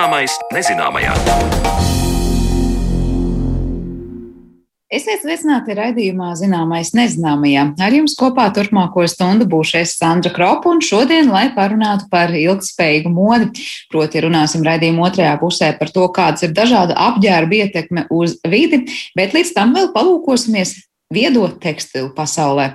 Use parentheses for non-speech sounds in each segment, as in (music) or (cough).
Zināmais nezināmajā. Esiet sveicināti raidījumā Zināmais nezināmajā. Ar jums kopā turpmāko stundu būšu es Sandra Kropa un šodien, lai parunātu par ilgspējīgu modi, proti runāsim raidījuma otrajā pusē par to, kādas ir dažāda apģērba ietekme uz vidi, bet līdz tam vēl palūkosimies viedo tekstilu pasaulē.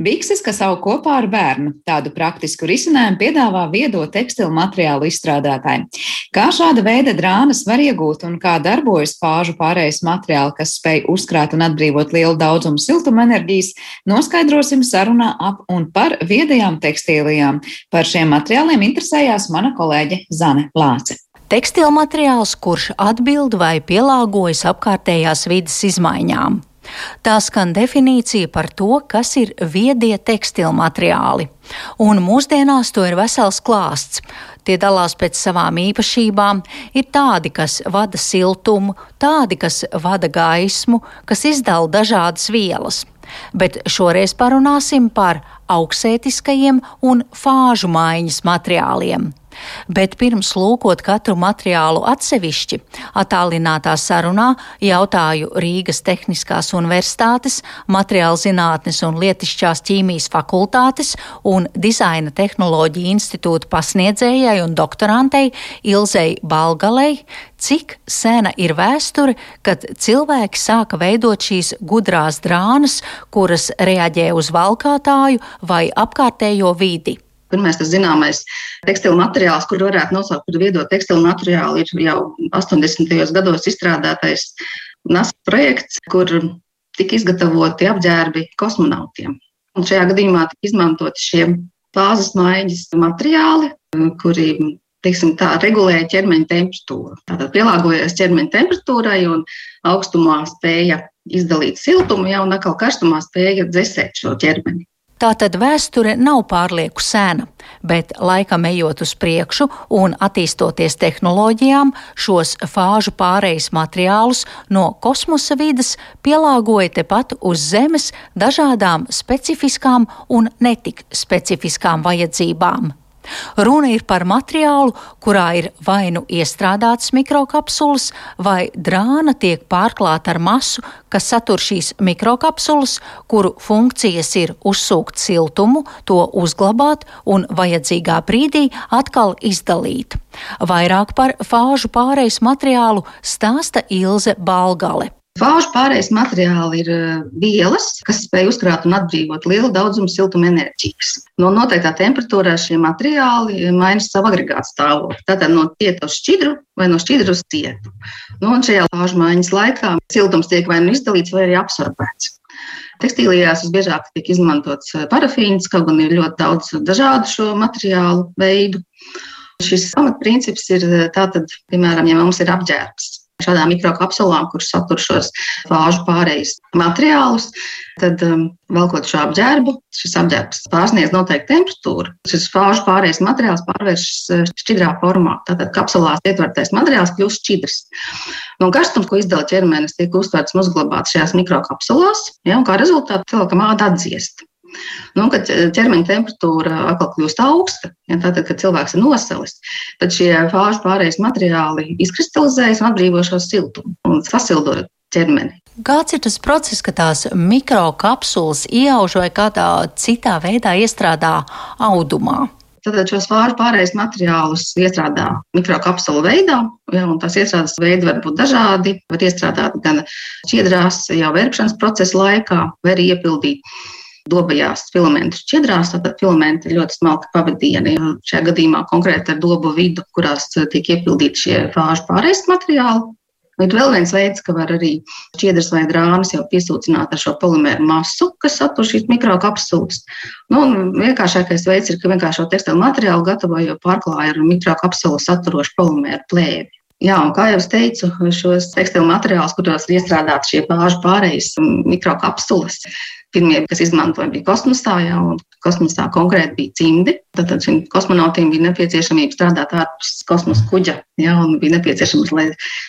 Bikses, kas aug kopā ar bērnu. Tādu praktisku risinājumu piedāvā viedo tekstilu materiālu izstrādātāji. Kā šāda veida drānas var iegūt un kā darbojas pāžu pārējais materiāli, kas spēj uzkrāt un atbrīvot lielu daudzumu siltumenerģijas, noskaidrosim sarunā ap un par viedajām tekstīlijām. Par šiem materiāliem interesējās mana kolēģe Zane Lāce. Tekstilmateriāls, kurš atbild vai pielāgojas apkārtējās vidas izmaiņām. Tā skan definīcija par to, kas ir viedie tekstilmateriāli. Un mūsdienās to ir vesels klāsts. Tie dalās pēc savām īpašībām. Ir tādi, kas vada siltumu, tādi, kas vada gaismu, kas izdala dažādas vielas. Bet šoreiz parunāsim par augstsētiskajiem un fāžu maiņas materiāliem. Bet pirms lūkot katru materiālu atsevišķi, attālinātā sarunā jautāju Rīgas Tehniskās Universitātes, Materiāla zinātnes un lietišķās ķīmijas fakultātes un Dizaina tehnoloģija institūta pasniedzējai un doktorantei Ilzei Balgalei, cik sena ir vēsture, kad cilvēki sāka veidot šīs gudrās drānas, kuras reaģē uz valkātāju vai apkārtējo vidi. Pirmais, tas zināmais tekstilu materiāls, kur varētu nosaukt par viedo tekstilu materiālu, ir jau 80. gados izstrādātais NASA projekts, kur tika izgatavoti apģērbi kosmonautiem. Un šajā gadījumā tika izmantoti šie fāzes maiņas materiāli, kuri teiksim, tā, regulēja ķermeņa temperatūru. Tātad pielāgojās ķermeņa temperatūrai un augstumā spēja izdalīt siltumu, jau un atkal karstumā spēja dzēsēt šo ķermeni. Tātad vēsture nav pārlieku sena, bet laikam ejot uz priekšu un attīstoties tehnoloģijām, šos fāžu pārejas materiālus no kosmosa vidas pielāgoja tepat uz Zemes dažādām specifiskām un netik specifiskām vajadzībām. Runa ir par materiālu, kurā ir vai nu iestrādāts mikrokapsulas, vai drāna tiek pārklāta ar masu, kas satur šīs mikrokapsulas, kuru funkcijas ir uzsūkt siltumu, to uzglabāt un vajadzīgā brīdī atkal izdalīt. Vairāk par fāžu pārejas materiālu stāsta Ilze Balgale. Fāžu pārējais materiāli ir eh, vielas, kas spēj uzkrāt un atbrīvot lielu daudzumu siltuma enerģijas. No noteiktā temperatūrā šie materiāli maina savu agregātu stāvokli. Tātad no cieta uz šķidru vai no šķidra uz cietu. Nu, un šajā fāžu maiņas laikā siltums tiek vai nu izdalīts, vai arī absorbēts. Tekstīlijās visbiežāk tiek izmantots eh, parafīns, kaut gan ir ļoti daudz dažādu šo materiālu veidu. Šis pamatprincips ir eh, tātad, piemēram, ja mums ir apģērbs, šādām mikrokapsulām, kuras satur šos fāžu pārējus materiālus. Tad, um, velkot šo apģērbu, šis apģērbs pārsniedz noteiktu temperatūru. Šis fāžu pārējais materiāls pārvēršas uh, šķidrā formā. Tātad kapsulās ietvertais materiāls kļūst šķidrs. No karstums, ko izdala ķermenis, tiek uztverts un uzglabāts šajās mikrokapsulās, ja, un kā rezultātā cilvēkam āda atdziest. Nu, kad ķermeņa temperatūra atkal kļūst augsta, ja, tātad, kad cilvēks ir nosalis, tad šie fāžu pārējais materiāli izkristalizējas un atbrīvo šo siltumu un sasildo ķermeni. Kāds ir tas process, ka tās mikrokapsulas iauž vai kādā citā veidā iestrādā audumā? Tad šos fāžu pārējais materiālus iestrādā mikrokapsulu veidā, ja, un tās iestrādes veidi var būt dažādi. Var iestrādāt gan šķiedrās jau vērpšanas procesa laikā, vai arī iepildīt dobajās filamentu šķidrās, tad filamenti ir ļoti smalki pavadieni. Šajā gadījumā konkrēti ar dobu vidu, kurās tiek iepildīti šie fāžu pārējais materiāli. Ir vēl viens veids, ka var arī šķiedras vai drāmas jau piesūcināt ar šo polimēru masu, kas satur šīs mikrokapsulas. Nu, vienkāršākais veids ir, ka vienkārši šo tekstilu materiālu gatavo jau pārklāja ar mikrokapsulu saturošu polimēru plēvi. Jā, un kā jau teicu, šos tekstilu materiālus, kuros ir iestrādāti šie bāžu pārējais mikrokapsulas, Pirmie, kas izmantoja, bija kosmosā, jā, un kosmosā konkrēti bija cimdi. Tad šim kosmonautiem bija nepieciešamība strādāt ārpus kosmosa kuģa, jā, un bija nepieciešams, lai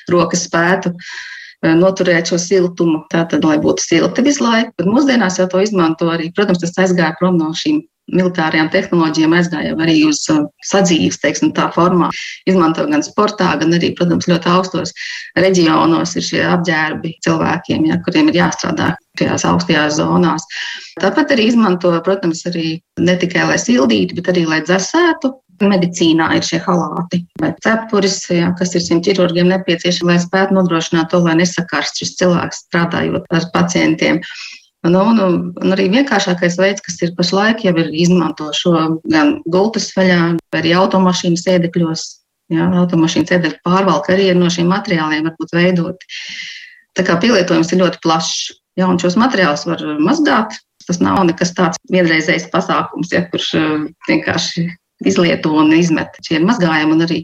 rokas spētu e, noturēt šo siltumu, tātad, lai būtu silti visu laiku. Bet mūsdienās jau to izmanto arī, protams, tas aizgāja prom no šīm militārajām tehnoloģijām aizgājām arī uz sadzīves, teiksim, tā formā. Izmanto gan sportā, gan arī, protams, ļoti augstos reģionos ir šie apģērbi cilvēkiem, ja, kuriem ir jāstrādā tajās augstajās zonās. Tāpat arī izmanto, protams, arī ne tikai lai sildītu, bet arī lai dzēsētu. Medicīnā ir šie halāti vai cepures, ja, kas ir šiem ķirurgiem nepieciešami, lai spētu nodrošināt to, lai nesakarst šis cilvēks strādājot ar pacientiem. Nu, nu, un arī vienkāršākais veids, kas ir pašlaik, jau ir izmanto šo gan gultas vaļā, vai arī automašīnu sēdekļos. Ja, automašīnu sēdekļu pārvalka arī no šiem materiāliem var būt veidoti. Tā kā pielietojums ir ļoti plašs. Ja, un šos materiālus var mazgāt. Tas nav nekas tāds vienreizējs pasākums, ja, kurš uh, vienkārši izlieto un izmet. Šie ir mazgājami un arī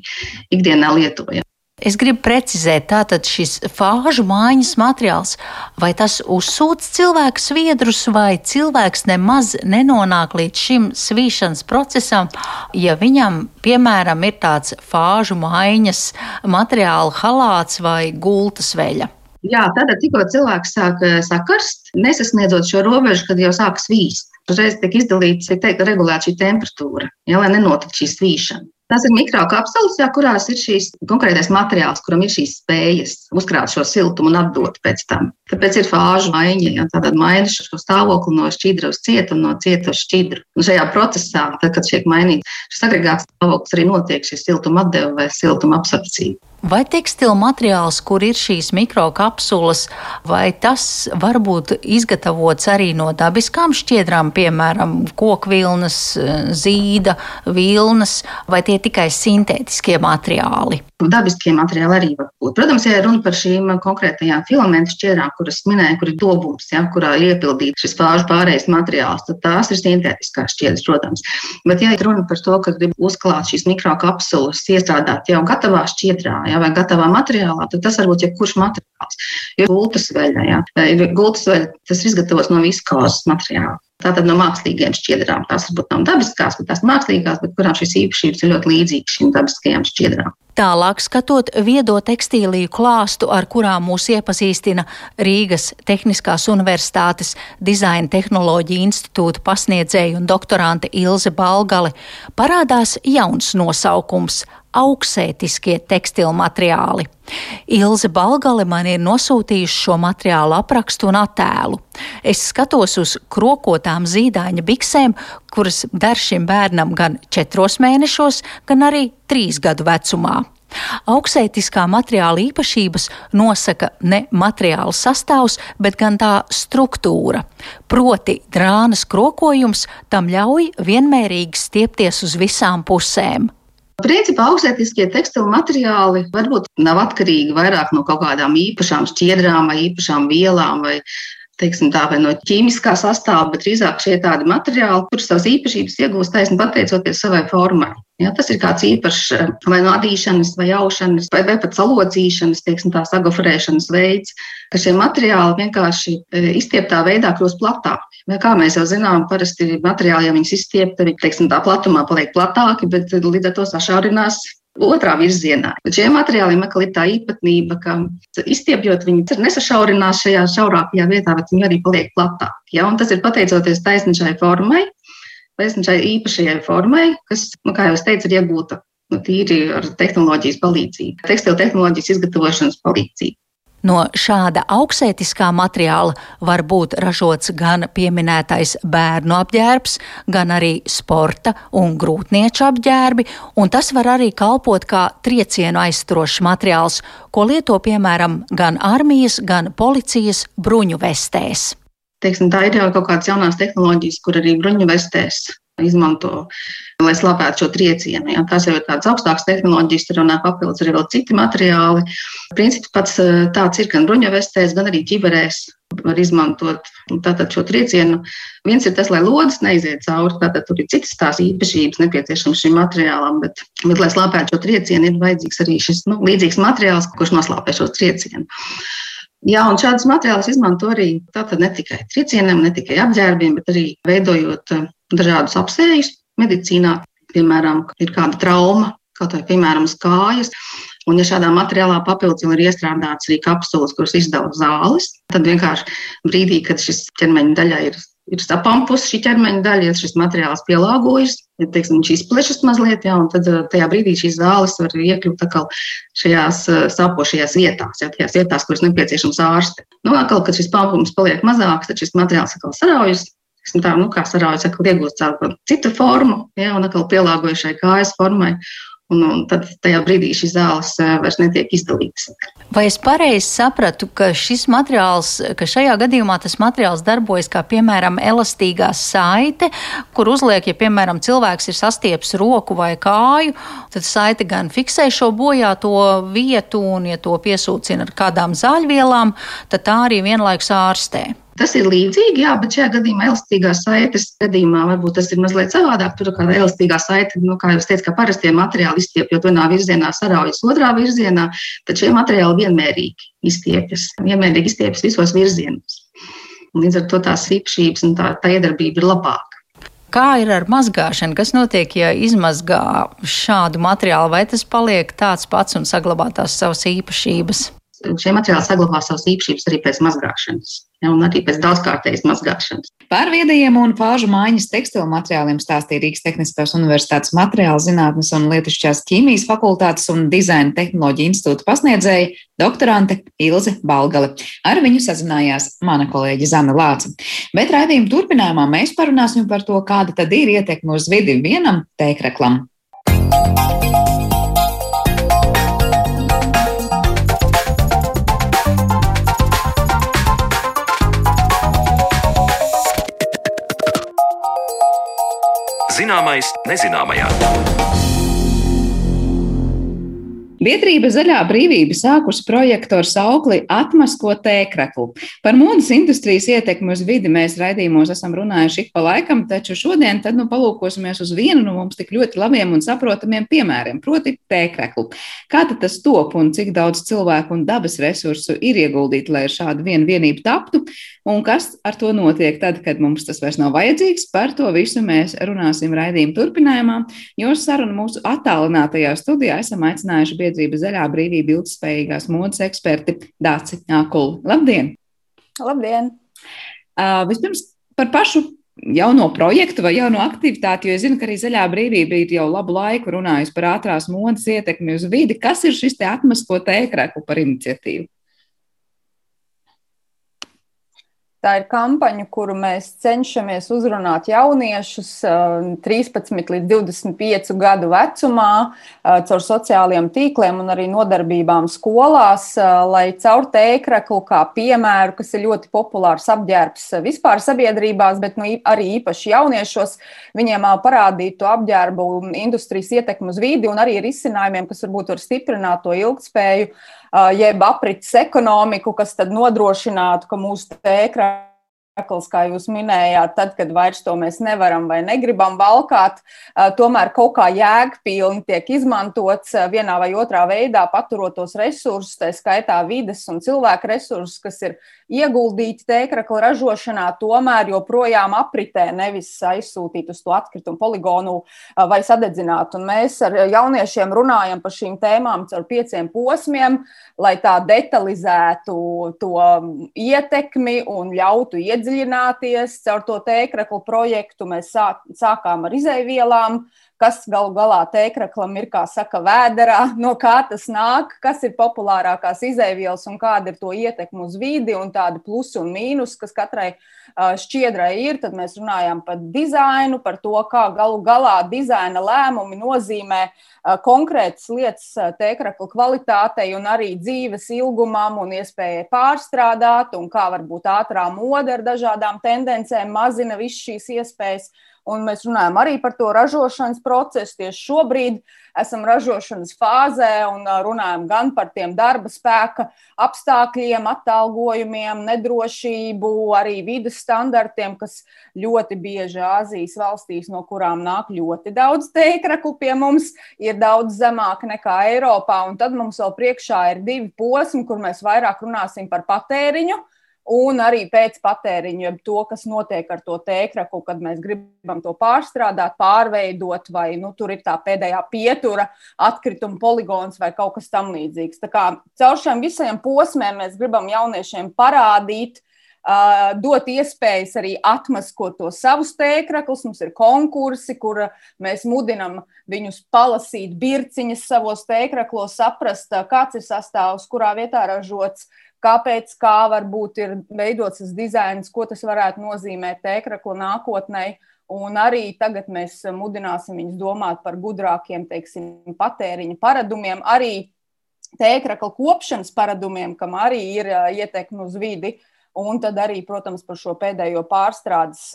ikdienā lietojami. Es gribu precizēt, tātad šis fāžu mājiņas materiāls, vai tas uzsūc cilvēku sviedrus, vai cilvēks nemaz nenonāk līdz šim svīšanas procesam, ja viņam, piemēram, ir tāds fāžu mājiņas materiāla halāts vai gultas veļa. Jā, tad tikko cilvēks sāk eh, sakarst, nesasniedzot šo robežu, kad jau sāk svīst. Uzreiz tiek izdalīts, tiek teikt, regulēta šī temperatūra, ja, lai nenotiktu šī svīšana. Tās ir mikrokapsulas, kurās ir šīs konkrētais materiāls, kuram ir šīs spējas uzkrāt šo siltumu un atdot pēc tam. Tāpēc ir fāžu maiņa. Ja, Tātad maina šo stāvokli no šķidra uz cietu un no cieta uz šķidru. Un šajā procesā, tad, kad tiek mainīts šis agregāts stāvoklis, arī notiek šī siltuma atdeve vai siltuma absorpcija. Vai tekstila materiāls, kur ir šīs mikrokapsulas, vai tas var būt izgatavots arī no dabiskām šķiedrām, piemēram, kokvilnas, zīda, vilnas, vai tie tikai sintētiskie materiāli? Dabiskie materiāli arī var būt. Protams, ja runa par šīm konkrētajām filamentu šķiedrām, kuras minēju, kur ir dobums, ja, kurā ir iepildīts šis fāžu pārējais materiāls, tad tās ir sintētiskās šķiedras, protams. Bet, ja runa par to, ka grib uzklāt šīs mikrokapsulas, iestrādāt jau gatavā šķiedrā, ja, vai gatavā materiālā, tad tas var būt jebkurš materiāls. Jo gultas veļa, ja, gultas veļa, tas ir izgatavots no viskozes materiāla. Tātad no mākslīgiem šķiedrām. Tās varbūt nav dabiskās, bet tās mākslīgās, bet kurām šīs īpašības ir ļoti līdzīgas šīm dabiskajām šķiedrām. Tālāk skatot viedo tekstīliju klāstu, ar kurām mūs iepazīstina Rīgas Tehniskās Universitātes Dizaina tehnoloģija institūta pasniedzēja un doktorante Ilze Balgali, parādās jauns nosaukums augsētiskie tekstilu materiāli. Ilze Balgali man ir nosūtījusi šo materiālu aprakstu un attēlu. Es skatos uz krokotām zīdaiņa biksēm, kuras der šim bērnam gan četros mēnešos, gan arī trīs gadu vecumā. Augsētiskā materiāla īpašības nosaka ne materiāla sastāvs, bet gan tā struktūra. Proti, drānas krokojums tam ļauj vienmērīgi stiepties uz visām pusēm. Principā augstsētiskie tekstilu materiāli varbūt nav atkarīgi vairāk no kaut kādām īpašām šķiedrām vai īpašām vielām vai teiksim, tā, vai no ķīmiskā sastāvā, bet drīzāk šie tādi materiāli, kurus savas īpašības iegūst taisni pateicoties savai formai. Ja, tas ir kāds īpašs vai no adīšanas, vai aušanas, vai, vai pat salocīšanas, teiksim, tā sagofarēšanas veids, ka šie materiāli vienkārši e, izstieptā veidā kļūst platāki. Vai kā mēs jau zinām, parasti materiāli, ja viņas izstiepta, viņi, teiksim, tā platumā paliek platāki, bet līdz ar to sašaurinās otrā virzienā. Šiem materiāliem atkal ir tā īpatnība, ka izstiepjot viņi nesašaurinās šajā šaurākajā vietā, bet viņi arī paliek platāki. Ja? Un tas ir pateicoties taisnīgai formai, taisnīgai īpašajai formai, kas, nu, kā jau es teicu, ir iegūta nu, tīri ar tehnoloģijas palīdzību, tekstilu tehnoloģijas izgatavošanas palīdzību. No šāda augstsētiskā materiāla var būt ražots gan pieminētais bērnu apģērbs, gan arī sporta un grūtnieču apģērbi, un tas var arī kalpot kā triecienu aizturošs materiāls, ko lieto piemēram gan armijas, gan policijas bruņu vestēs. Teiksim, tā ir jau kaut kādas jaunās tehnoloģijas, kur arī bruņu vestēs izmanto, lai slāpētu šo triecienu. Ja. Tās jau ir tādas augstākas tehnoloģijas, tur runā papildus arī vēl citi materiāli. Princips pats eh, tāds ir gan bruņavestēs, gan arī ķiberēs. Var izmantot tātad šo triecienu. Viens ir tas, lai lodes neiziet cauri, tātad tur ir citas tās īpašības nepieciešamas šim materiālam, bet, bet lai slāpētu šo triecienu, ir vajadzīgs arī šis nu, līdzīgs materiāls, kurš noslāpē šo triecienu. Jā, un šādus materiālus izmanto arī ne tikai triecienam, ne tikai apģērbiem, bet arī veidojot eh, dažādus apsējus medicīnā. Piemēram, ir kāda trauma, kaut vai piemēram uz kājas. Un, ja šādā materiālā papildus ir iestrādāts arī kapsulas, kuras izdala zāles, tad vienkārši brīdī, kad šis ķermeņa daļai ir ir sapampus šī ķermeņa daļa, ja šis materiāls pielāgojas, ja teiksim, viņš izplešas mazliet, jā, un tad tajā brīdī šīs zāles var iekļūt atkal šajās sāpošajās vietās, jā, tajās vietās, kuras nepieciešams ārste. Nu, atkal, kad šis pampums paliek mazāks, tad šis materiāls atkal saraujas, tā, nu, kā saraujas, atkal iegūst citu formu, jā, un atkal pielāgojas šai kājas formai. Un, un tad tajā brīdī šīs zāles eh, vairs netiek izdalītas. Vai es pareizi sapratu, ka šis materiāls, ka šajā gadījumā tas materiāls darbojas kā piemēram elastīgā saite, kur uzliek, ja piemēram cilvēks ir sastieps roku vai kāju, tad saite gan fiksē šo bojāto vietu, un ja to piesūcina ar kādām zāļvielām, tad tā arī vienlaikus ārstē. Tas ir līdzīgi, jā, bet šajā gadījumā elastīgās saites gadījumā varbūt tas ir mazliet savādāk. Tur kā elastīgā saite, nu, kā jau teicu, ka parastie materiāli izstiepjot vienā virzienā, saraujas otrā virzienā, tad šie materiāli vienmērīgi izstiepjas, vienmērīgi izstiepjas visos virzienos. Līdz ar to tās īpašības un tā, tā iedarbība ir labāka. Kā ir ar mazgāšanu? Kas notiek, ja izmazgā šādu materiālu, vai tas paliek tāds pats un saglabā tās savas īpašības? Šie materiāli saglabā savas īpašības arī pēc mazgāšanas un arī pēc daudzkārtējas mazgāšanas. Par viedajiem un fāžu mājiņas tekstilu materiāliem stāstīja Rīgas Tehniskās Universitātes materiāla zinātnes un lietišķās ķīmijas fakultātes un dizaina tehnoloģija institūta pasniedzēja doktorante Ilze Balgale. Ar viņu sazinājās mana kolēģe Zana Lāca. Bet raidījuma turpinājumā mēs parunāsim par to, kāda tad ir ietekme uz vidi vienam tēkreklam. Zināmais nezināmajā. Biedrība Zaļā brīvība sākusi projektu ar saukli Atmasko tēkraklu. Par modes industrijas ietekmi uz vidi mēs raidījumos esam runājuši ik pa laikam, taču šodien tad nu palūkosimies uz vienu no mums tik ļoti labiem un saprotamiem piemēriem, proti tēkraklu. Kā tad tas top un cik daudz cilvēku un dabas resursu ir ieguldīti, lai šāda viena vienība taptu? Un kas ar to notiek tad, kad mums tas vairs nav vajadzīgs? Par to visu mēs runāsim raidījuma turpinājumā, jo sarunu mūsu attālinātajā studijā esam aicinājuši biedrība Zaļā brīvība ilgspējīgās modes eksperti Dāci Ākulu. Labdien! Labdien! Uh, vispirms par pašu jauno projektu vai jauno aktivitāti, jo es zinu, ka arī Zaļā brīvība ir jau labu laiku runājusi par ātrās modes ietekmi uz vidi. Kas ir šis te atmasko tēkreku par iniciatīvu? Tā ir kampaņa, kuru mēs cenšamies uzrunāt jauniešus 13 eh, līdz 25 gadu vecumā eh, caur sociālajiem tīkliem un arī nodarbībām skolās, eh, lai caur tēkraklu kā piemēru, kas ir ļoti populārs apģērbs vispār sabiedrībās, bet nu, arī īpaši jauniešos, viņiem parādītu apģērbu industrijas ietekmu uz vidi un arī risinājumiem, kas varbūt var stiprināt to ilgspēju jeb aprits ekonomiku, kas tad nodrošinātu, ka mūsu tēkra Akls, kā jūs minējāt, tad, kad vairs to mēs nevaram vai negribam valkāt, tomēr kaut kā jēgpilni tiek izmantots vienā vai otrā veidā, paturot tos resursus, tā skaitā vides un cilvēku resursus, kas ir ieguldīti tēkrakla ražošanā, tomēr joprojām apritē, nevis aizsūtīt uz to atkritumu poligonu vai sadedzināt. Un mēs ar jauniešiem runājam par šīm tēmām caur pieciem posmiem, lai tā detalizētu to ietekmi un ļautu iedziļināties caur to tēkrakla projektu. Mēs sākām ar izēvielām, kas galu galā tēkraklam ir, kā saka, vēderā, (laughs) no kā tas nāk, kas ir populārākās izēvielas un kāda ir to ietekme uz vidi un tādi plusi un mīnus, kas katrai šķiedrai ir. Tad mēs runājam par dizainu, par to, kā galu galā dizaina lēmumi nozīmē konkrētas lietas tēkrakla kvalitātei un arī dzīves ilgumam un iespējai pārstrādāt, un kā varbūt ātrā mode ar dažādām tendencēm mazina visas šīs iespējas un mēs runājam arī par to ražošanas procesu. Tieši šobrīd esam ražošanas fāzē un runājam gan par tiem darba spēka apstākļiem, atalgojumiem, nedrošību, arī vidas standartiem, kas ļoti bieži Āzijas valstīs, no kurām nāk ļoti daudz tēkraku pie mums, ir daudz zemāk nekā Eiropā. Un tad mums vēl priekšā ir divi posmi, kur mēs vairāk runāsim par patēriņu un arī pēc patēriņa, to, kas notiek ar to tēkraku, kad mēs gribam to pārstrādāt, pārveidot, vai nu, tur ir tā pēdējā pietura, atkrituma poligons vai kaut kas tamlīdzīgs. Caur šiem visiem posmiem mēs gribam jauniešiem parādīt, uh, dot iespējas arī atmaskot to savus tēkraklus. Mums ir konkursi, kur mēs mudinam viņus palasīt birciņas savos tēkraklos, saprast, kāds ir sastāvs, kurā vietā ražots. Kāpēc, kā varbūt ir veidots tas dizains, ko tas varētu nozīmēt tēkrakla nākotnē. Un arī tagad mēs mudināsim viņus domāt par gudrākiem, teiksim, patēriņa paradumiem, arī tēkrakla kopšanas paradumiem, kam arī ir ietekme uz vidi. Un tad arī, protams, par šo pēdējo pārstrādes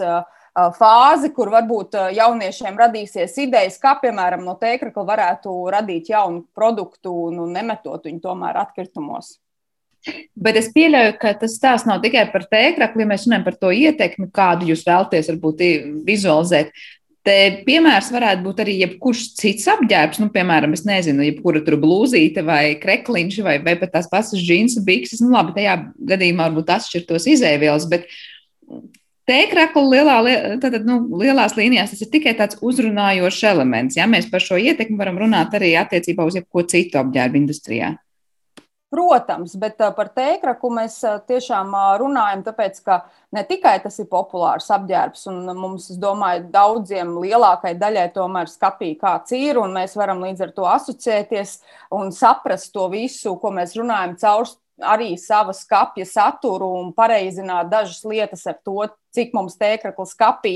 fāzi, kur varbūt jauniešiem radīsies idejas, kā piemēram no tēkrakla varētu radīt jaunu produktu un nemetot viņu tomēr atkritumos. Bet es pieļauju, ka tas stāsts nav tikai par tēkrakli, ja mēs runājam par to ietekmi, kādu jūs vēlaties varbūt vizualizēt. Te piemērs varētu būt arī jebkurš cits apģērbs, nu, piemēram, es nezinu, jebkura tur blūzīte vai krekliņš vai, vai pat tās pašas džinsa bikses. Nu, labi, tajā gadījumā varbūt atšķirtos izēvielas, bet tēkrakla lielā, tātad, nu, lielās līnijās tas ir tikai tāds uzrunājošs elements. Ja? Mēs par šo ietekmi varam runāt arī attiecībā uz jebko citu apģērbu industrijā. Protams, bet par tēkraku mēs tiešām runājam, tāpēc ka ne tikai tas ir populārs apģērbs, un mums, es domāju, daudziem lielākai daļai tomēr skapī kāds ir, un mēs varam līdz ar to asociēties un saprast to visu, ko mēs runājam caur arī sava skapja saturu un pareizināt dažas lietas ar to, cik mums tēkrakls kapī,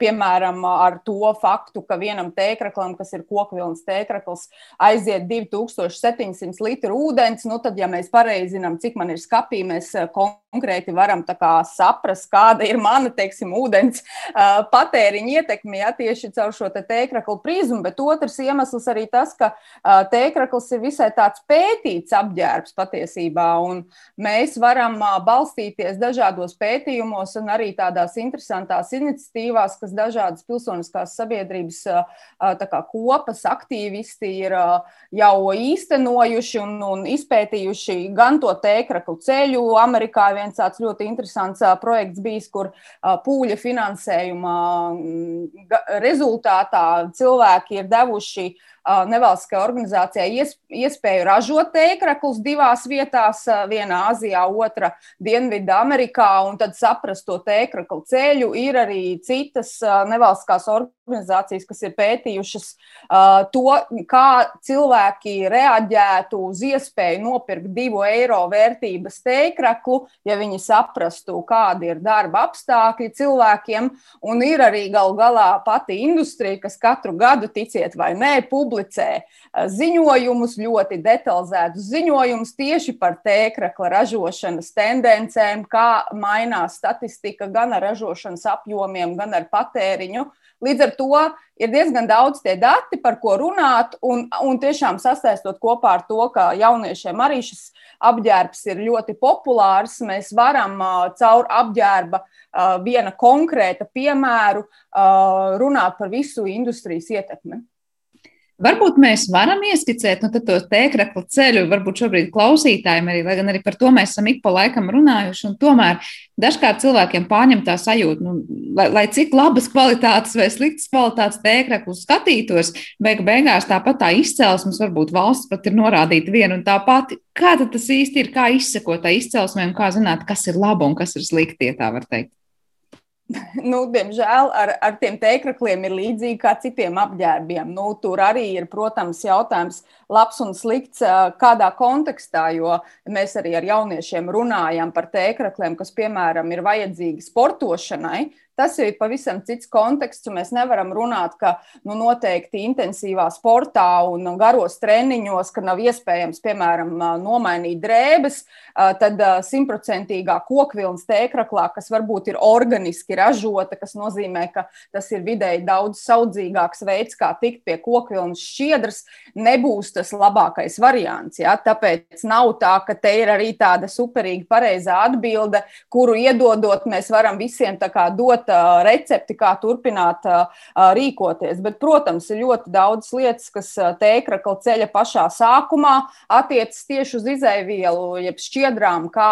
piemēram, ar to faktu, ka vienam tēkraklam, kas ir kokvilnas tēkrakls, aiziet 2700 litru ūdens. Nu, tad, ja mēs pareizinām, cik man ir skapī, mēs konkrēti varam saprast, kāda ir mana, teiksim, ūdens patēriņa ietekme, ja tieši caur šo te tēkraklu prizmu. Bet otrs iemesls arī tas, ka tēkrakls ir visai tāds pētīts apģērbs patiesībā, un mēs varam balstīties dažādos pētījumos un arī tā tādās interesantās iniciatīvās, kas dažādas pilsoniskās sabiedrības kā, kopas aktīvisti ir jau īstenojuši un, un izpētījuši gan to tēkraklu ceļu. Amerikā viens tāds ļoti interesants projekts bijis, kur pūļa finansējuma rezultātā cilvēki ir devuši uh, nevalstiskajai organizācijai iespēju ražot tēkraklus divās vietās, vienā Azijā, otra Dienvidā Amerikā, un tad saprast to tēkraklu ceļu. Ir arī citas nevalstiskās organizācijas, kas ir pētījušas to, kā cilvēki reaģētu uz iespēju nopirkt divu eiro vērtības tēkraklu, ja viņi saprastu, kādi ir darba apstākļi cilvēkiem. Un ir arī gal galā pati industrija, kas katru gadu, ticiet vai nē, publiski publicē ziņojumus, ļoti detalizētus ziņojumus tieši par tēkrakla ražošanas tendencēm, kā mainās statistika gan ar ražošanas apjomiem, gan ar patēriņu. Līdz ar to ir diezgan daudz tie dati, par ko runāt, un, un tiešām sasaistot kopā ar to, ka jauniešiem arī šis apģērbs ir ļoti populārs, mēs varam caur apģērba viena konkrēta piemēru runāt par visu industrijas ietekmi. Varbūt mēs varam ieskicēt nu, to tēkrakla ceļu, varbūt šobrīd klausītājiem arī, lai gan arī par to mēs esam ik pa laikam runājuši. Tomēr dažkārt cilvēkiem pārņem tā sajūta, nu, lai, lai cik labas kvalitātes vai sliktas kvalitātes tēkraklu skatītos, beig beigās tāpat tā izcelsmes, varbūt valsts pat ir norādīta viena un tā pati. Kā tas īsti ir, kā izsekot tā izcelsmē un kā zināt, kas ir laba un kas ir slikti, ja tā var teikt? (laughs) nu, diemžēl ar, ar tiem tēkrakliem ir līdzīgi kā citiem apģērbiem. Nu, tur arī ir, protams, jautājums, labs un slikts, kādā kontekstā, jo mēs arī ar jauniešiem runājam par tēkrakliem, kas, piemēram, ir vajadzīgi sportošanai. Tas ir pavisam cits konteksts, un mēs nevaram runāt, ka nu, noteikti intensīvā sportā un garos treniņos, ka nav iespējams, piemēram, nomainīt drēbes, tad simtprocentīgā kokvilnas tēkraklā, kas varbūt ir organiski ražota, kas nozīmē, ka tas ir vidēji daudz saudzīgāks veids, kā tikt pie kokvilnas šķiedras, nebūs tas labākais variants. Ja? Tāpēc nav tā, ka te ir arī tāda superīga pareizā atbilde, kuru iedodot, mēs varam visiem dot dot recepti, kā turpināt rīkoties. Bet, protams, ir ļoti daudz lietas, kas tēkrakla ceļa pašā sākumā attiecas tieši uz izēvielu, jeb šķiedrām, kā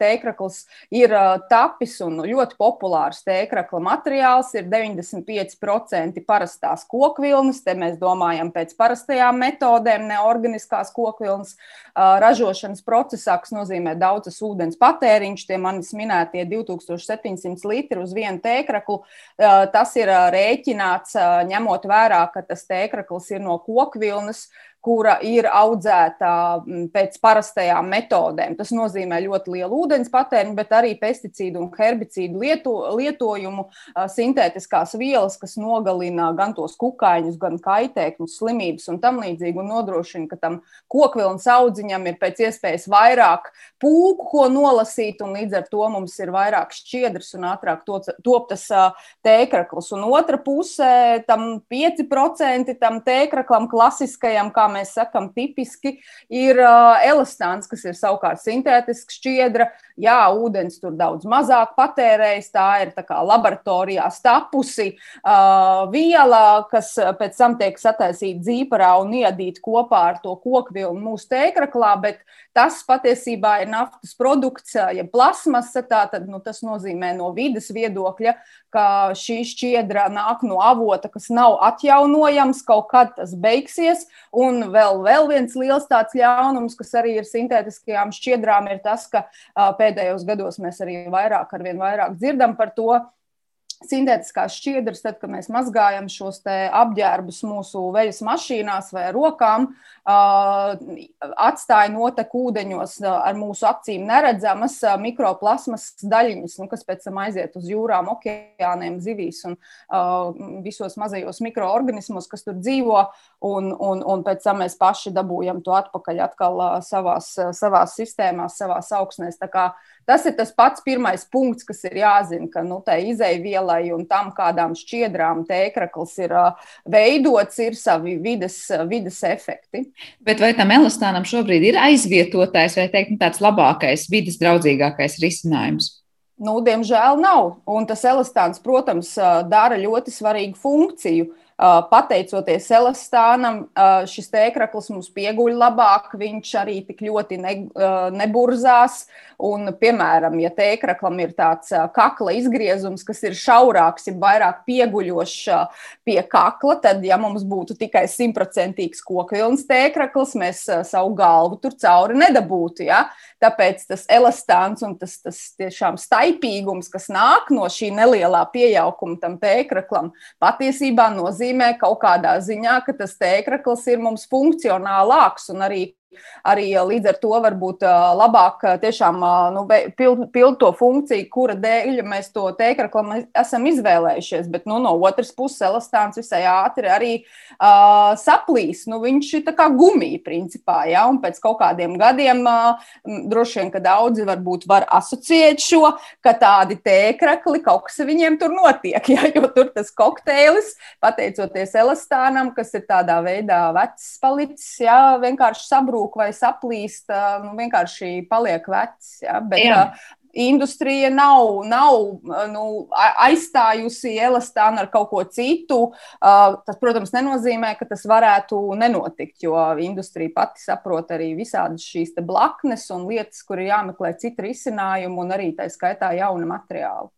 tēkrakls ir tapis un ļoti populārs tēkrakla materiāls ir 95% parastās kokvilnas. Te mēs domājam pēc parastajām metodēm, neorganiskās kokvilnas ražošanas procesā, kas nozīmē daudzas ūdens patēriņš, tie manis minētie 2700 litri uz vienu tēkraklu. Tas ir rēķināts ņemot vērā, ka tas tēkrakls ir no kokvilnas kura ir audzēta mm, pēc parastajām metodēm. Tas nozīmē ļoti lielu ūdens patēriņu, bet arī pesticīdu un herbicīdu lieto, lietojumu, sintētiskās vielas, kas nogalina gan tos kukaiņus, gan kaitēkņus, slimības un tam līdzīgi, un nodrošina, ka tam kokvilnas audziņam ir pēc iespējas vairāk pūku, ko nolasīt, un līdz ar to mums ir vairāk šķiedrs un ātrāk top tas tēkrakls. Un otra pusē tam 5% tam tēkraklam klasiskajam, kā mēs sakām, tipiski ir elastāns, kas ir savukārt sintētisks šķiedra. Jā, ūdens tur daudz mazāk patērējas. Tā ir tā kā laboratorijā stapusi uh, viela, kas pēc tam tiek sataisīta dzīparā un iedīta kopā ar to kokvilnu mūsu tēkraklā, bet tas patiesībā ir naftas produkts, ja plasmasa. Tātad nu, tas nozīmē no vidas viedokļa, ka šī šķiedra nāk no avota, kas nav atjaunojams, kaut kad tas beigsies. Un vēl, vēl viens liels tāds ļaunums, kas arī ir sintētiskajām šķiedrām, ir tas, ka pēdējos gados mēs arī vairāk, arvien vairāk dzirdam par to, sintētiskās šķiedras, tad, kad mēs mazgājam šos apģērbus mūsu veļas mašīnās vai rokām, atstāja noteku ūdeņos ar mūsu acīm neredzamas mikroplasmas daļiņas, nu, kas pēc tam aiziet uz jūrām, okeāniem, zivīs un visos mazajos mikroorganismos, kas tur dzīvo, un, un, un pēc tam mēs paši dabūjam to atpakaļ atkal savās, savās sistēmās, savās augsnēs. Tā Tas ir tas pats pirmais punkts, kas ir jāzina, ka nu, tai izaivielai un tam, kādām šķiedrām tēkrakls ir veidots, ir savi vides, vides efekti. Bet vai tam elastānam šobrīd ir aizvietotājs vai teikt, nu, tāds labākais, vidas draudzīgākais risinājums? Nu, diemžēl nav. Un tas elastāns, protams, dara ļoti svarīgu funkciju. Pateicoties elastānam, šis tēkraklis mums pieguļ labāk, viņš arī tik ļoti ne, neburzās. Un, piemēram, ja tēkraklam ir tāds kakla izgriezums, kas ir šaurāks, ir vairāk pieguļošs pie kakla, tad, ja mums būtu tikai simtprocentīgs kokvilns tēkraklis, mēs savu galvu tur cauri nedabūtu. Ja? Tāpēc tas elastāns un tas, tas tiešām staipīgums, kas nāk no šī nelielā pieauguma tam tēkraklam, patiesībā nozīmē kaut kādā ziņā, ka tas tēkrakls ir mums funkcionālāks un arī Arī līdz ar to varbūt labāk tiešām nu, pild, pild to funkciju, kura dēļ mēs to tēkraklam esam izvēlējušies. Bet nu, no otras puses, elastāns visai ātri arī uh, saplīs. Nu, viņš ir kā gumija, principā. Ja? Un pēc kaut kādiem gadiem uh, droši vien, ka daudzi varbūt var asociēt šo, ka tādi tēkrakli kaut kas viņiem tur notiek. (laughs) Ja? Jo tur tas kokteilis, pateicoties elastānam, kas ir tādā veidā vecs palicis, ja? vienkārši sabrūk sabrūk vai saplīst, nu, vienkārši paliek vecs. Ja? Bet, Jā. Industrija nav, nav nu, aizstājusi elastānu ar kaut ko citu. Tas, protams, nenozīmē, ka tas varētu nenotikt, jo industrija pati saprot arī visādas šīs blaknes un lietas, kur ir jāmeklē citi risinājumi un arī tā skaitā jauna materiāla.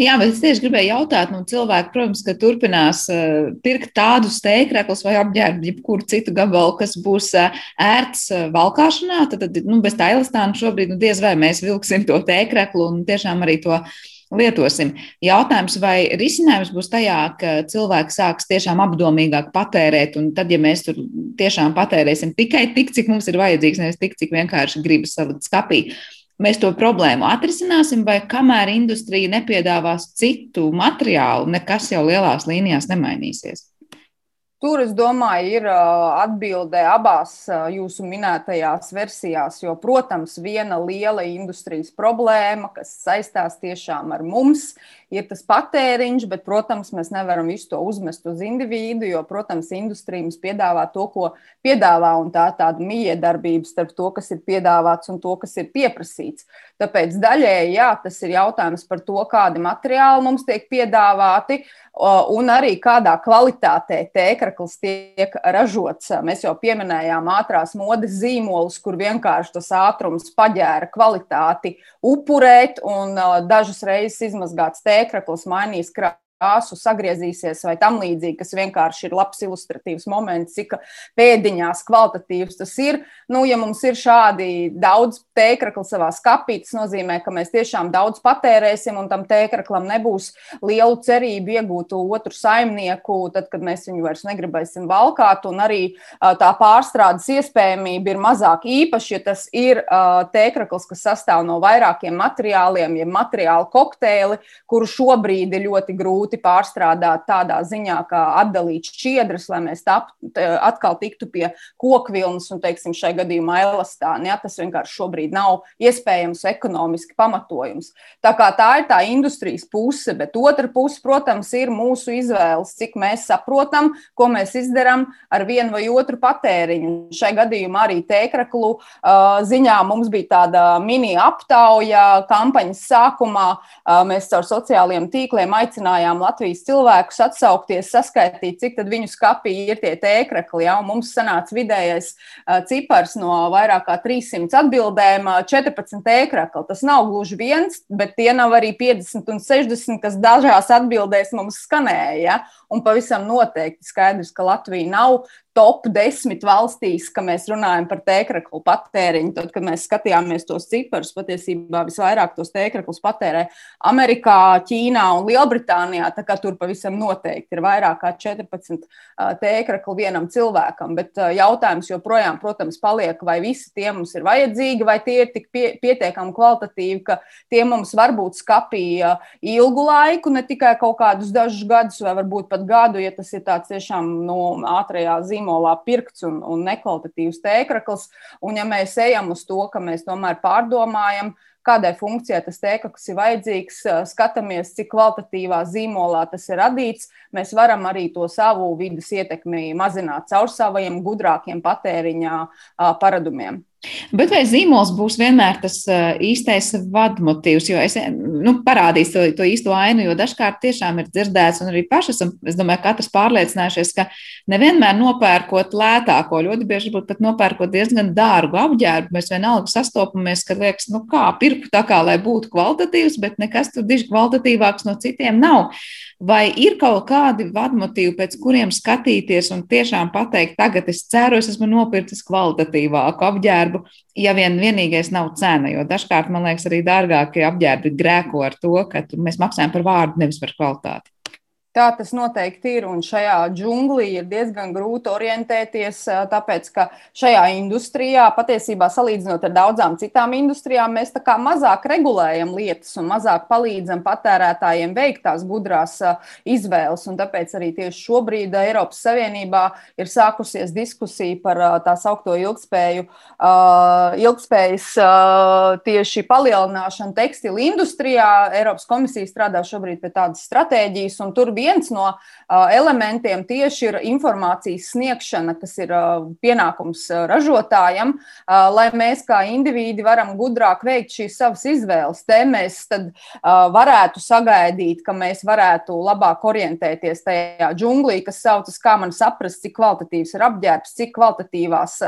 Jā, bet es tieši gribēju jautāt, nu, cilvēki, protams, ka turpinās uh, pirkt tādus tēkļus vai apģērbu, jebkuru citu gabalu, kas būs uh, ērts uh, valkāšanā. Tad, tad nu, bez tā elastāna šobrīd nu, diez vai mēs vilksim to tēkļu un tiešām arī to lietosim. Jautājums, vai risinājums būs tajā, ka cilvēki sāks tiešām apdomīgāk patērēt, un tad, ja mēs tur tiešām patērēsim tikai tik, cik mums ir vajadzīgs, nevis tik, cik vienkārši gribas salikt skapī mēs to problēmu atrisināsim, vai kamēr industrija nepiedāvās citu materiālu, nekas jau lielās līnijās nemainīsies. Tur, es domāju, ir atbilde abās jūsu minētajās versijās, jo, protams, viena liela industrijas problēma, kas saistās tiešām ar mums, ir tas patēriņš, bet, protams, mēs nevaram visu to uzmest uz individu, jo, protams, industrija mums piedāvā to, ko piedāvā, un tā ir tāda miedarbība starp to, kas ir piedāvāts un to, kas ir pieprasīts. Tāpēc daļēji, jā, tas ir jautājums par to, kādi materiāli mums tiek piedāvāti un arī kādā kvalitātē tēkrakls tiek ražots. Mēs jau pieminējām ātrās modes zīmolus, kur vienkārši tas ātrums paģēra kvalitāti upurēt un dažas reizes izmazgāts tēkrakls mainīs krāsu krāsu sagriezīsies vai tam līdzīgi, kas vienkārši ir labs ilustratīvs moments, cik pēdiņās kvalitatīvs tas ir. Nu, ja mums ir šādi daudz tēkrakla savā skapī, tas nozīmē, ka mēs tiešām daudz patērēsim un tam tēkraklam nebūs lielu cerību iegūt otru saimnieku, tad, kad mēs viņu vairs negribēsim valkāt, un arī tā pārstrādes iespējamība ir mazāk īpaši, ja tas ir tēkrakls, kas sastāv no vairākiem materiāliem, ja materiālu kokteili, kuru šobrīd ir ļoti grūti grūti pārstrādāt tādā ziņā, kā atdalīt šķiedras, lai mēs tap, atkal tiktu pie kokvilnas un, teiksim, šai gadījumā elastāna. Ja? Tas vienkārši šobrīd nav iespējams ekonomiski pamatojums. Tā tā ir tā industrijas puse, bet otra puse, protams, ir mūsu izvēles, cik mēs saprotam, ko mēs izdarām ar vienu vai otru patēriņu. Šai gadījumā arī tēkraklu ziņā mums bija tāda mini aptauja kampaņas sākumā. Mēs caur sociālajiem tīkliem aicinājām Latvijas cilvēkus atsaukties, saskaitīt, cik tad viņu skapī ir tie tēkrakli. Ja? Un mums sanāca vidējais cipars no vairāk kā 300 atbildēm - 14 tēkrakli. Tas nav gluži viens, bet tie nav arī 50 un 60, kas dažās atbildēs mums skanēja. Ja? Un pavisam noteikti skaidrs, ka Latvija nav top 10 valstīs, ka mēs runājam par tēkraklu patēriņu. Tad, kad mēs skatījāmies tos ciparus, patiesībā visvairāk tos tēkraklus patērē Amerikā, Ķīnā un Lielbritānijā. Tur pavisam noteikti ir vairāk kā 14 tēkrakli vienam cilvēkam. Bet jautājums joprojām, protams, paliek, vai visi tie mums ir vajadzīgi, vai tie ir tik pie, pietiekami kvalitatīvi, ka tie mums var būt skapīja ilgu laiku, ne tikai kaut kādus dažus gadus, vai varbūt pat gadu, ja tas ir tāds tiešām no nu, ātrajā zīmē zīmolā pirkts un, un nekvalitatīvs tēkrakls. Un ja mēs ejam uz to, ka mēs tomēr pārdomājam, kādai funkcijai tas tēklis ir vajadzīgs, skatāmies, cik kvalitatīvā zīmolā tas ir radīts, mēs varam arī to savu vidas ietekmi mazināt caur saviem gudrākiem patēriņa paradumiem. Bet vai zīmols būs vienmēr tas īstais vadmotīvs, jo es nu, parādīšu to, to īsto ainu, jo dažkārt tiešām ir dzirdēts, un arī paši esam, es domāju, katrs pārliecinājušies, ka nevienmēr nopērkot lētāko, ļoti bieži pat nopērkot diezgan dārgu apģērbu, mēs vienalga sastopamies, ka liekas, nu kā pirku tā kā, lai būtu kvalitatīvs, bet nekas tur diži kvalitatīvāks no citiem nav. Vai ir kaut kādi vadmotīvi, pēc kuriem skatīties un tiešām pateikt, tagad es ceru, es esmu nopircis kvalitatīvāku apģērbu, ja vien vienīgais nav cena, jo dažkārt, man liekas, arī dārgākie apģērbi grēko ar to, ka mēs maksājam par vārdu, nevis par kvalitāti. Tā tas noteikti ir. Un šajā džunglī ir diezgan grūti orientēties, tāpēc ka šajā industrijā, patiesībā salīdzinot ar daudzām citām industrijām, mēs mazāk regulējam lietas un mazāk palīdzam patērētājiem veikt tās gudrās izvēles. Un tāpēc arī tieši šobrīd Eiropas Savienībā ir sākusies diskusija par tā saukto ilgspēju, ilgspējas tieši palielināšanu tekstilu industrijā. Eiropas komisija strādā šobrīd pie tādas stratēģijas, un tur viens no elementiem tieši ir informācijas sniegšana, kas ir pienākums ražotājam, lai mēs kā indivīdi varam gudrāk veikt šīs savas izvēles. Te mēs tad varētu sagaidīt, ka mēs varētu labāk orientēties tajā džunglī, kas saucas, kā man saprast, cik kvalitatīvs ir apģērbs, cik kvalitatīvās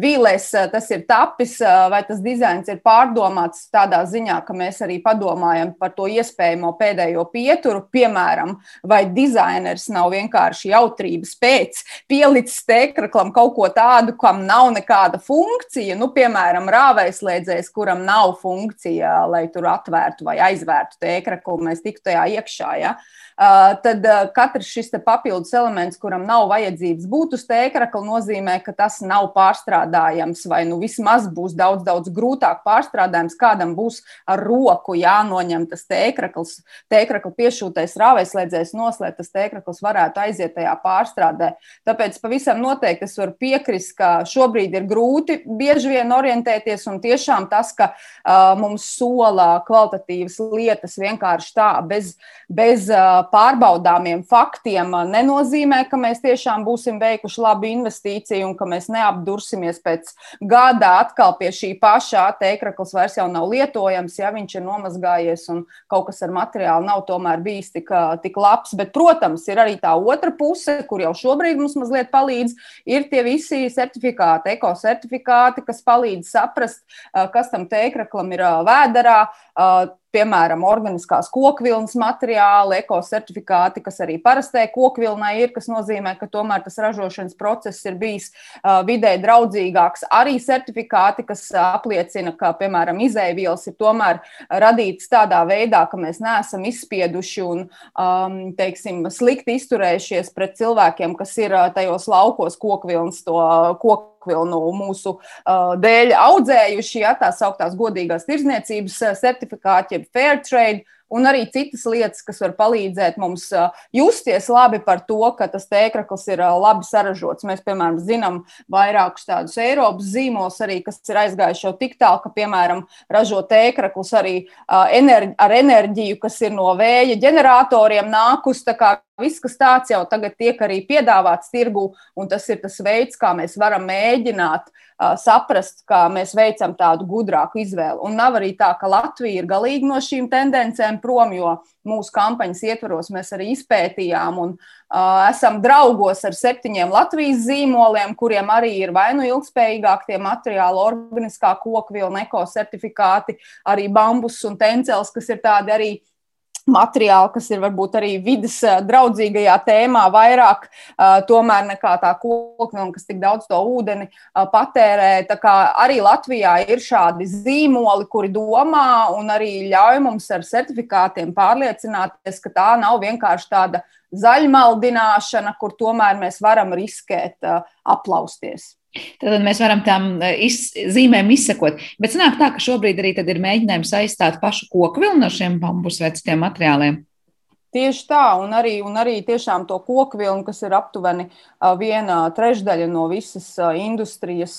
vīlēs tas ir tapis, vai tas dizains ir pārdomāts tādā ziņā, ka mēs arī padomājam par to iespējamo pēdējo pieturu, piemēram, vai vai dizainers nav vienkārši jautrības pēc pielicis tēkraklam kaut ko tādu, kam nav nekāda funkcija, nu, piemēram, rāvēslēdzējs, kuram nav funkcija, lai tur atvērtu vai aizvērtu tēkraklu, mēs tiktu tajā iekšā. Ja? Tad katrs šis papildus elements, kuram nav vajadzības būt uz tēkrakla, nozīmē, ka tas nav pārstrādājams vai nu vismaz būs daudz, daudz grūtāk pārstrādājams. Kādam būs ar roku jānoņem tas tēkrakls, tēkrakla piešūtais rāvēslēdzējs lai tas tēkraklis varētu aiziet tajā pārstrādē. Tāpēc pavisam noteikti es varu piekrist, ka šobrīd ir grūti bieži vien orientēties, un tiešām tas, ka uh, mums sola kvalitatīvas lietas vienkārši tā, bez, bez uh, pārbaudāmiem faktiem, nenozīmē, ka mēs tiešām būsim veikuši labu investīciju un ka mēs neapdursimies pēc gada atkal pie šī pašā tēkraklis vairs jau nav lietojams, ja viņš ir nomazgājies un kaut kas ar materiālu nav tomēr bijis tik, tik labs. Bet, protams, ir arī tā otra puse, kur jau šobrīd mums mazliet palīdz, ir tie visi certifikāti, ekocertifikāti, kas palīdz saprast, kas tam tēkraklam ir vēderā piemēram, organiskās kokvilnas materiāli, ekocertifikāti, kas arī parastai kokvilnai ir, kas nozīmē, ka tomēr tas ražošanas process ir bijis vidē draudzīgāks. Arī certifikāti, kas apliecina, ka, piemēram, izēvielas ir tomēr radītas tādā veidā, ka mēs neesam izspieduši un, teiksim, slikti izturējušies pret cilvēkiem, kas ir tajos laukos kokvilnas to koku kokvilnu mūsu uh, dēļ audzējuši, ja tā sauktās godīgās tirzniecības certifikāti, jeb fair trade un arī citas lietas, kas var palīdzēt mums justies labi par to, ka tas tēkraklis ir labi saražots. Mēs, piemēram, zinām vairākus tādus Eiropas zīmolus, arī, kas ir aizgājuši jau tik tālu, ka, piemēram, ražo tēkraklus arī enerģi, ar enerģiju, kas ir no vēja ģeneratoriem nākus. Viss, kas tāds jau tagad tiek arī piedāvāts tirgu, un tas ir tas veids, kā mēs varam mēģināt uh, saprast, kā mēs veicam tādu gudrāku izvēli. Un nav arī tā, ka Latvija ir galīgi no šīm tendencēm prom, jo mūsu kampaņas ietvaros mēs arī izpētījām un uh, esam draugos ar septiņiem Latvijas zīmoliem, kuriem arī ir vai nu ilgspējīgāk tie materiāli, organiskā kokvilna, ekocertifikāti, arī bambus un tencels, kas ir tādi arī materiāli, kas ir varbūt arī vidas draudzīgajā tēmā, vairāk tomēr nekā tā kokvilna, kas tik daudz to ūdeni patērē. Tā kā arī Latvijā ir šādi zīmoli, kuri domā un arī ļauj mums ar certifikātiem pārliecināties, ka tā nav vienkārši tāda zaļmaldināšana, kur tomēr mēs varam riskēt aplausties. Tad mēs varam tām e, iz, zīmēm izsekot. Bet sanāk tā, ka šobrīd arī ir mēģinājums aizstāt pašu koku vilnu no šiem bambus vai citiem materiāliem. Tieši tā, un arī, un arī tiešām to koku vilnu, kas ir aptuveni viena trešdaļa no visas industrijas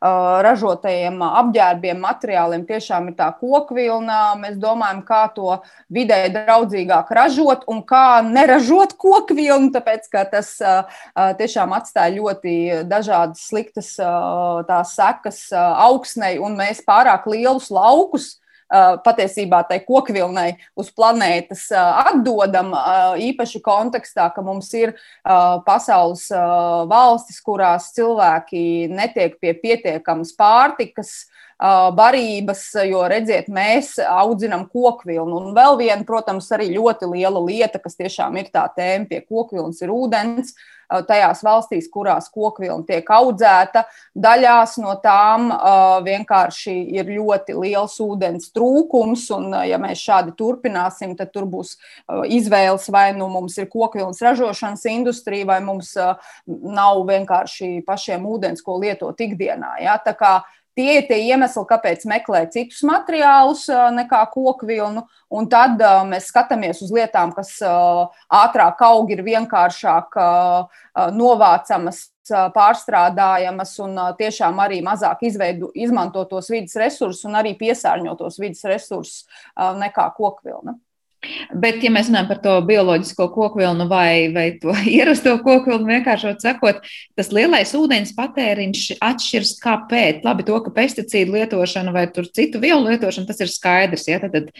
ražotajiem apģērbiem, materiāliem, tiešām ir tā koku vilna. Mēs domājam, kā to vidē draudzīgāk ražot un kā neražot koku vilnu, tāpēc ka tas tiešām atstāja ļoti dažādas sliktas tās sekas augsnei, un mēs pārāk lielus laukus patiesībā tai kokvilnai uz planētas atdodam, īpaši kontekstā, ka mums ir pasaules valstis, kurās cilvēki netiek pie pietiekamas pārtikas barības, jo, redziet, mēs audzinām kokvilnu. Un vēl viena, protams, arī ļoti liela lieta, kas tiešām ir tā tēma pie kokvilnas, ir ūdens. Uh, Uh, tajās valstīs, kurās kokvilna tiek audzēta. Daļās no tām uh, vienkārši ir ļoti liels ūdens trūkums, un, uh, ja mēs šādi turpināsim, tad tur būs izvēles vai nu mums ir kokvilnas ražošanas industrija, vai mums nav vienkārši pašiem ūdens, ko lietot ikdienā. Ja? Tā kā Tie ir tie iemesli, kāpēc meklēt citus materiālus nekā kokvilnu. Un tad mēs skatāmies uz lietām, kas ātrāk aug, ir vienkāršāk novācamas, pārstrādājamas un tiešām arī mazāk izveidu, izmanto tos vidas resursus un arī piesārņotos vidas resursus nekā kokvilna. Bet, ja mēs runājam par to bioloģisko kokvilnu vai, vai to (laughs) ierasto kokvilnu, vienkāršot sakot, tas lielais ūdens patēriņš atšķiras kāpēc. Labi, to, ka pesticīdu lietošana vai citu vielu lietošana, tas ir skaidrs. Ja? Tad, tad,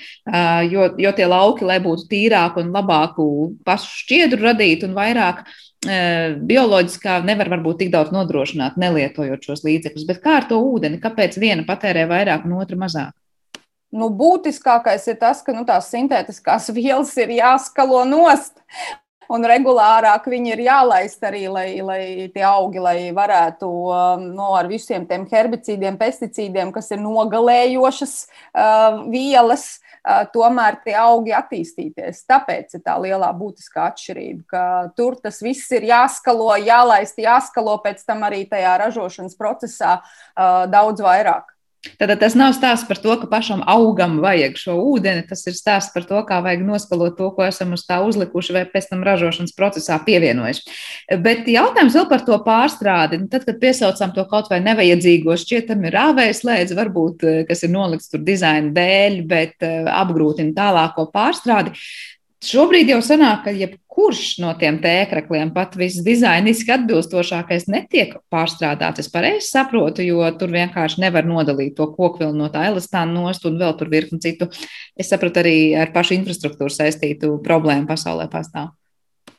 jo, jo tie lauki, lai būtu tīrāki un labāku pašu šķiedru radīt un vairāk bioloģiskā nevar varbūt tik daudz nodrošināt, nelietojot šos līdzekļus. Bet kā ar to ūdeni? Kāpēc viena patērē vairāk un otra mazāk? Nu, būtiskākais ir tas, ka nu, tās sintētiskās (laughs) vielas ir jāskalo nost. Un regulārāk viņi ir jālaist arī, lai, lai tie augi lai varētu um, no, nu, ar visiem tiem herbicīdiem, pesticīdiem, kas ir nogalējošas uh, vielas, uh, tomēr tie augi attīstīties. Tāpēc ir tā lielā būtiskā atšķirība, ka tur tas viss ir jāskalo, jālaist, jāskalo pēc tam arī tajā ražošanas procesā uh, daudz vairāk. Tātad tas nav stāsts par to, ka pašam augam vajag šo ūdeni. Tas ir stāsts par to, kā vajag noskalot to, ko esam uz tā uzlikuši vai pēc tam ražošanas procesā pievienojuši. Bet jautājums vēl par to pārstrādi. Nu, tad, kad piesaucam to kaut vai nevajadzīgo, šķietami rāvējas lēdz, varbūt, eh, kas ir nolikts tur dizaina dēļ, bet eh, apgrūtina tālāko pārstrādi. Šobrīd jau sanāk, ka jebkurš no tiem tēkrakliem, pat visdizainiski atbilstošākais, netiek pārstrādāts. Es pareizi saprotu, jo tur vienkārši nevar nodalīt to kokvilnu no tā elastāna nost un vēl tur virkni citu. Es sapratu arī ar pašu infrastruktūru saistītu problēmu pasaulē pastāv.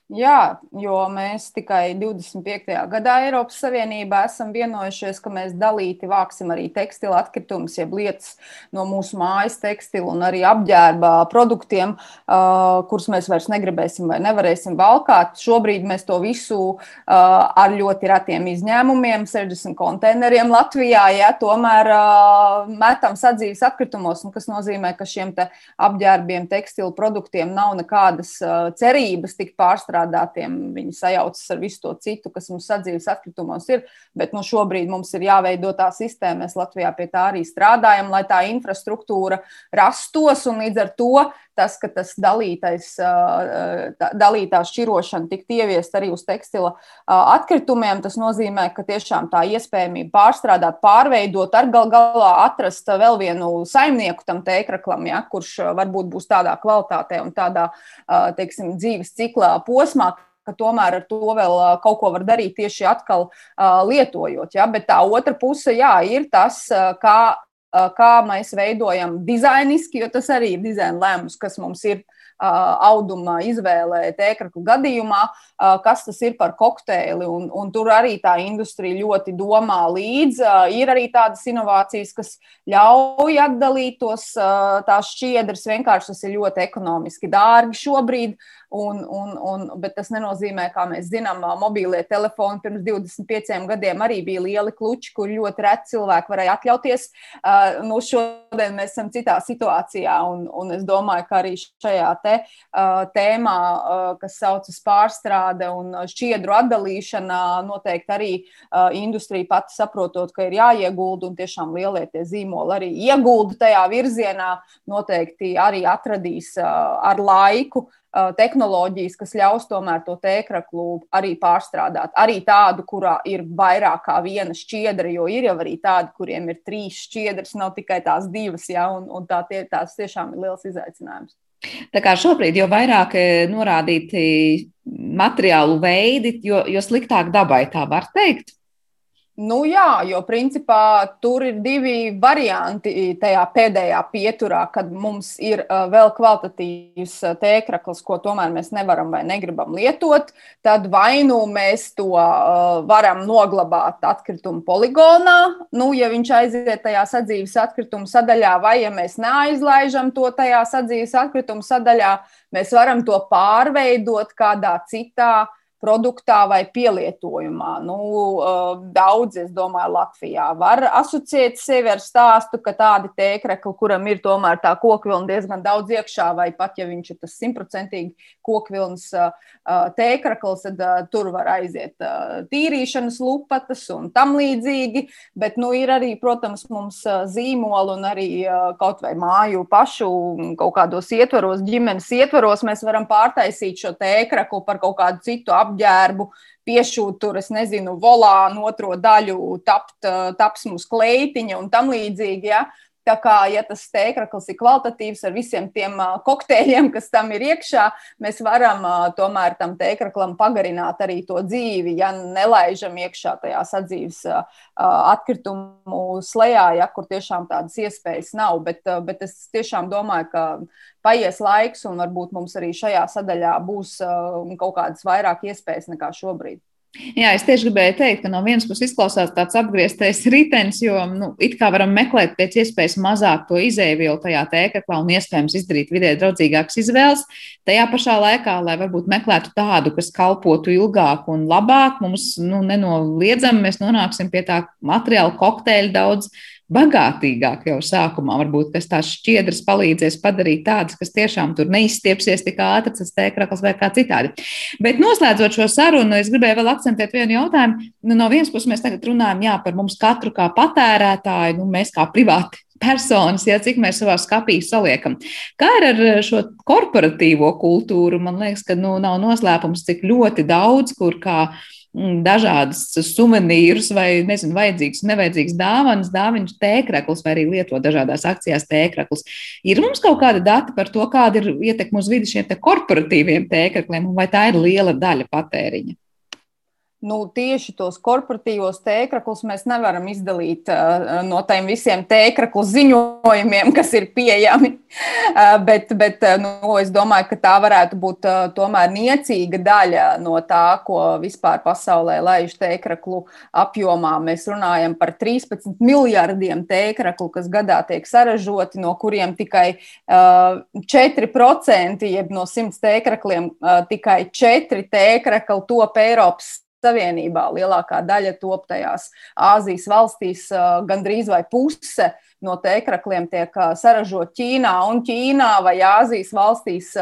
Jā, jo mēs tikai 25. gadā Eiropas Savienībā esam vienojušies, ka mēs dalīti vāksim arī tekstila atkritumus, jeb lietas no mūsu mājas tekstila un arī apģērba produktiem, uh, kurus mēs vairs negribēsim vai nevarēsim valkāt. Šobrīd mēs to visu uh, ar ļoti retiem izņēmumiem, 60 konteineriem Latvijā, ja, tomēr uh, metam sadzīves atkritumos, kas nozīmē, ka šiem apģērbiem, tekstilu produktiem nav nekādas cerības tikt pārstrādāt pārstrādātiem. Viņi sajaucas ar visu to citu, kas mums sadzīves atkritumos ir. Bet nu, šobrīd mums ir jāveido tā sistēma. Mēs Latvijā pie tā arī strādājam, lai tā infrastruktūra rastos un līdz ar to tas, ka tas dalītais, tā, dalītā šķirošana tiktu ieviest arī uz tekstila atkritumiem, tas nozīmē, ka tiešām tā iespējamība pārstrādāt, pārveidot, ar gal galā atrast vēl vienu saimnieku tam tēkraklam, ja, kurš varbūt būs tādā kvalitātē un tādā, teiksim, dzīves ciklā posmā, ka tomēr ar to vēl kaut ko var darīt tieši atkal lietojot. Ja? Bet tā otra puse, jā, ir tas, kā kā mēs veidojam dizainiski, jo tas arī ir dizaina lēmums, kas mums ir auduma izvēlē tēkraklu gadījumā, kas tas ir par kokteili. Un, un tur arī tā industrija ļoti domā līdzi. Ir arī tādas inovācijas, kas ļauj atdalīt tos tās šķiedras. Vienkārši tas ir ļoti ekonomiski dārgi šobrīd. Un, un, un, bet tas nenozīmē, kā mēs zinām, mobīlie telefoni pirms 25 gadiem arī bija lieli kluči, kur ļoti reti cilvēki varēja atļauties. Uh, nu, šodien mēs esam citā situācijā, un, un es domāju, ka arī šajā te, uh, tēmā, uh, kas saucas pārstrāde un šķiedru atdalīšana, noteikti arī uh, industrija pati saprotot, ka ir jāiegulda, un tiešām lielie tie zīmoli arī iegulda tajā virzienā, noteikti arī atradīs uh, ar laiku tehnoloģijas, kas ļaus tomēr to tēkraklu arī pārstrādāt. Arī tādu, kurā ir vairāk kā viena šķiedra, jo ir jau arī tādi, kuriem ir trīs šķiedras, nav tikai tās divas, ja, un, un tā tie, tās tiešām ir liels izaicinājums. Tā kā šobrīd jau vairāk norādīti materiālu veidi, jo, jo sliktāk dabai tā var teikt. Nu, jā, jo principā tur ir divi varianti tajā pēdējā pieturā, kad mums ir uh, vēl kvalitatīvs tēkraklis, ko tomēr mēs nevaram vai negribam lietot. Tad vai nu mēs to uh, varam noglabāt atkritumu poligonā, nu, ja viņš aiziet tajā sadzīves atkritumu sadaļā, vai ja mēs neaizlaižam to tajā sadzīves atkritumu sadaļā, mēs varam to pārveidot kādā citā produktā vai pielietojumā. Nu, daudz, es domāju, Latvijā var asociēt sevi ar stāstu, ka tādi tēkrekli, kuram ir tomēr tā kokvilna diezgan daudz iekšā, vai pat ja viņš ir tas simtprocentīgi kokvilnas tēkrekls, tad tur var aiziet tīrīšanas lupatas un tam līdzīgi. Bet nu, ir arī, protams, mums zīmoli un arī kaut vai māju pašu kaut kādos ietvaros, ģimenes ietvaros mēs varam pārtaisīt šo tēkreklu par kaut kādu citu apgabalu apģērbu, piešūt tur, es nezinu, volānu otro daļu, tapt, tapsmu kleitiņa un tam līdzīgi. Ja? Tā kā, ja tas tēkraklis ir kvalitatīvs ar visiem tiem kokteļiem, kas tam ir iekšā, mēs varam tomēr tam tēkraklam pagarināt arī to dzīvi, ja nelaižam iekšā tajā sadzīves atkritumu slēgā, ja kur tiešām tādas iespējas nav. Bet, bet es tiešām domāju, ka paies laiks un varbūt mums arī šajā sadaļā būs kaut kādas vairāk iespējas nekā šobrīd. Jā, es tieši gribēju teikt, ka no vienas puses izklausās tāds apgrieztais ritenis, jo nu, it kā varam meklēt pēc iespējas mazāk to izēvielu tajā tēkaklā un iespējams izdarīt vidē draudzīgākas izvēles. Tajā pašā laikā, lai varbūt meklētu tādu, kas kalpotu ilgāk un labāk, mums nu, nenoliedzami mēs nonāksim pie tā materiāla kokteļa daudz bagātīgāk jau sākumā. Varbūt tās šķiedras palīdzēs padarīt tādas, kas tiešām tur neizstiepsies tik ātri, tas tēkrakls vai kā citādi. Bet noslēdzot šo sarunu, es gribēju vēl akcentēt vienu jautājumu. Nu, no vienas puses mēs tagad runājam jā, par mums katru kā patērētāju, nu, mēs kā privāti personas, ja cik mēs savā skapī saliekam. Kā ir ar šo korporatīvo kultūru? Man liekas, ka nu, nav noslēpums, cik ļoti daudz, kur kā Mm, dažādas suvenīrus vai, nezinu, vajadzīgas un nevajadzīgas dāvanas, dāvinas tēkraklis vai arī lieto dažādās akcijās tēkraklis. Ir mums kaut kāda data par to, kāda ir ietekme uz vidi šiem te korporatīviem tēkrakliem un vai tā ir liela daļa patēriņa? Nu, tieši tos korporatīvos tēkraklus mēs nevaram izdalīt uh, no tiem visiem tēkraklu ziņojumiem, kas ir pieejami. (laughs) Uh, bet bet uh, nu, es domāju, ka tā varētu būt uh, tomēr niecīga daļa no tā, ko vispār pasaulē laiž tēkraklu apjomā. Mēs runājam par 13 miljardiem tēkraklu, kas gadā tiek saražoti, no kuriem tikai uh, 4%, jeb no 100 tēkrakliem, uh, tikai 4 tēkrakli top Eiropas Savienībā. Lielākā daļa top tajās Āzijas valstīs, gandrīz vai puse no tēkrakliem tiek saražot Ķīnā un Ķīnā vai Āzijas valstīs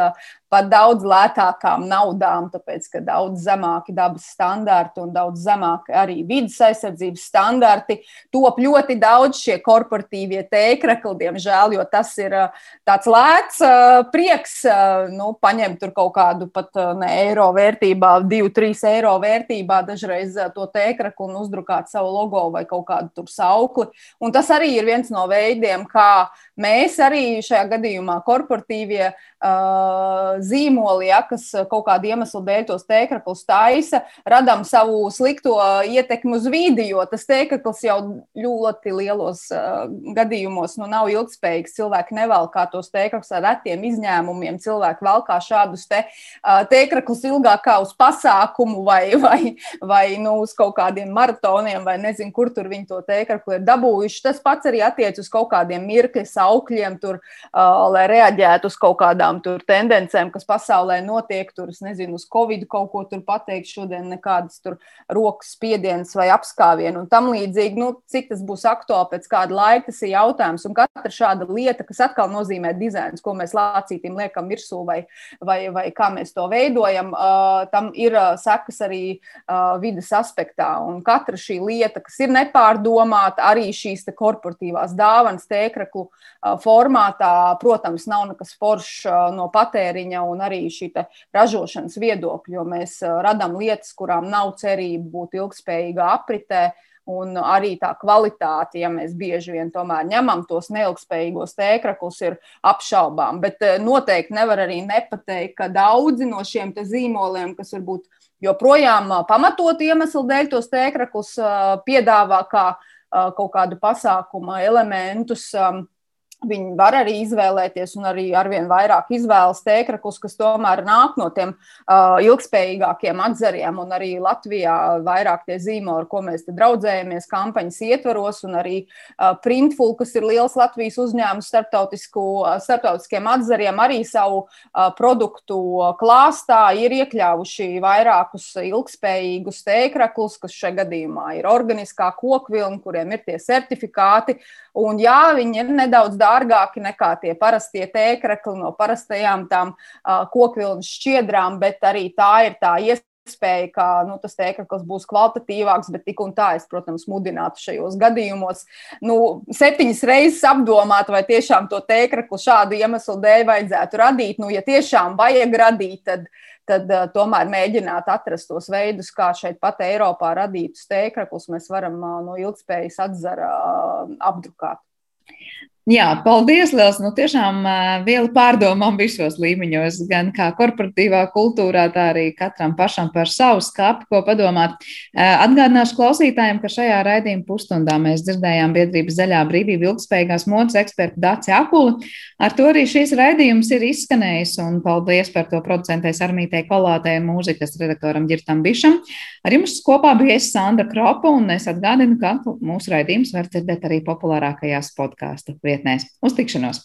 par daudz lētākām naudām, tāpēc ka daudz zemāki dabas standarti un daudz zemāki arī vidas aizsardzības standarti. Top ļoti daudz šie korporatīvie tēkrakli, diemžēl, jo tas ir tāds lēts prieks, nu, paņemt tur kaut kādu pat ne eiro vērtībā, 2-3 eiro vērtībā dažreiz to tēkrakli un uzdrukāt savu logo vai kaut kādu tur saukli. Un tas arī ir viens no veidiem, kā mēs arī šajā gadījumā korporatīvie uh, zīmoli, ja, kas kaut kādu iemeslu dēļ tos tēkraklus taisa, radām savu slikto ietekmi uz vidi, jo tas tēkrakls jau ļoti lielos uh, gadījumos nu, nav ilgspējīgs. Cilvēki nevēl kā tos tēkraklus ar retiem izņēmumiem. Cilvēki valkā šādus te, uh, tēkraklus ilgāk kā uz pasākumu vai, (laughs) vai, vai nu, uz kaut kādiem maratoniem, vai nezinu, kur tur viņi to tēkraklu ir dabūjuši. Tas pats arī attiec uz kaut kādiem mirkļa saukļiem, tur, uh, lai reaģētu uz kaut kādām tendencēm problēmām, kas pasaulē notiek, tur, es nezinu, uz Covid kaut ko tur pateikt, šodien nekādas tur rokas spiedienas vai apskāvienu un tam līdzīgi. Nu, cik tas būs aktuāli pēc kāda laika, tas ir jautājums. Un katra šāda lieta, kas atkal nozīmē dizains, ko mēs lācītim liekam virsū vai, vai, vai kā mēs to veidojam, uh, tam ir uh, sekas arī uh, vidas aspektā. Un katra šī lieta, kas ir nepārdomāta, arī šīs korporatīvās dāvanas tēkraklu formātā, protams, nav nekas foršs no patēriņa un arī šī ražošanas viedokļa, jo mēs radām lietas, kurām nav cerība būt ilgspējīgā apritē. Un arī tā kvalitāte, ja mēs bieži vien tomēr ņemam tos neilgspējīgos tēkraklus, ir apšaubām. Bet noteikti nevar arī nepateikt, ka daudzi no šiem zīmoliem, kas varbūt joprojām pamatot iemeslu dēļ tos tēkraklus piedāvā kā kaut kādu pasākuma elementus, Viņi var arī izvēlēties, un arī arvien vairāk izvēlas tēkrakus, kas tomēr nāk no tiem uh, ilgspējīgākiem atzariem. Un arī Latvijā vairāk tie zīmoli, ar ko mēs draudzējamies kampaņas ietvaros, un arī uh, Printful, kas ir liels Latvijas uzņēmums uh, starptautiskiem atzariem, arī savu uh, produktu klāstā ir iekļāvuši vairākus ilgspējīgus tēkrakus, kas šajā gadījumā ir organiskā kokvilna, kuriem ir tie certifikāti. Un jā, viņi ir nedaudz dārgāki nekā tie parastie tēkrakli no parastajām tām kokvilnas šķiedrām, bet arī tā ir tā iespēja iespēja, ka nu, tas tēklis būs kvalitatīvāks, bet tik un tā es, protams, mudinātu šajos gadījumos nu, septiņas reizes apdomāt, vai tiešām to tēkli šādu iemeslu dēļ vajadzētu radīt. Nu, ja tiešām vajag radīt, tad, tad uh, tomēr mēģināt atrast tos veidus, kā šeit pat Eiropā radītus tēkļus mēs varam uh, no ilgspējas atzara uh, apdrukāt. Jā, paldies, Lielas. Nu, tiešām viela pārdomām visos līmeņos, gan kā korporatīvā kultūrā, tā arī katram pašam par savu skatu, ko padomāt. Atgādināšu klausītājiem, ka šajā raidījuma pusstundā mēs dzirdējām biedrības zaļā brīvība ilgspējīgās modes ekspertu Dāci Akuli. Ar to arī šīs raidījums ir izskanējis, un paldies par to producentēs Armītei Kolātei un mūzikas redaktoram Girtam Bišam. Ar jums kopā bija es Sandra Kropa, un es atgādinu, ka mūsu raidījums var dzirdēt arī populārākajās podkāstu vietnēs. Uz tikšanos!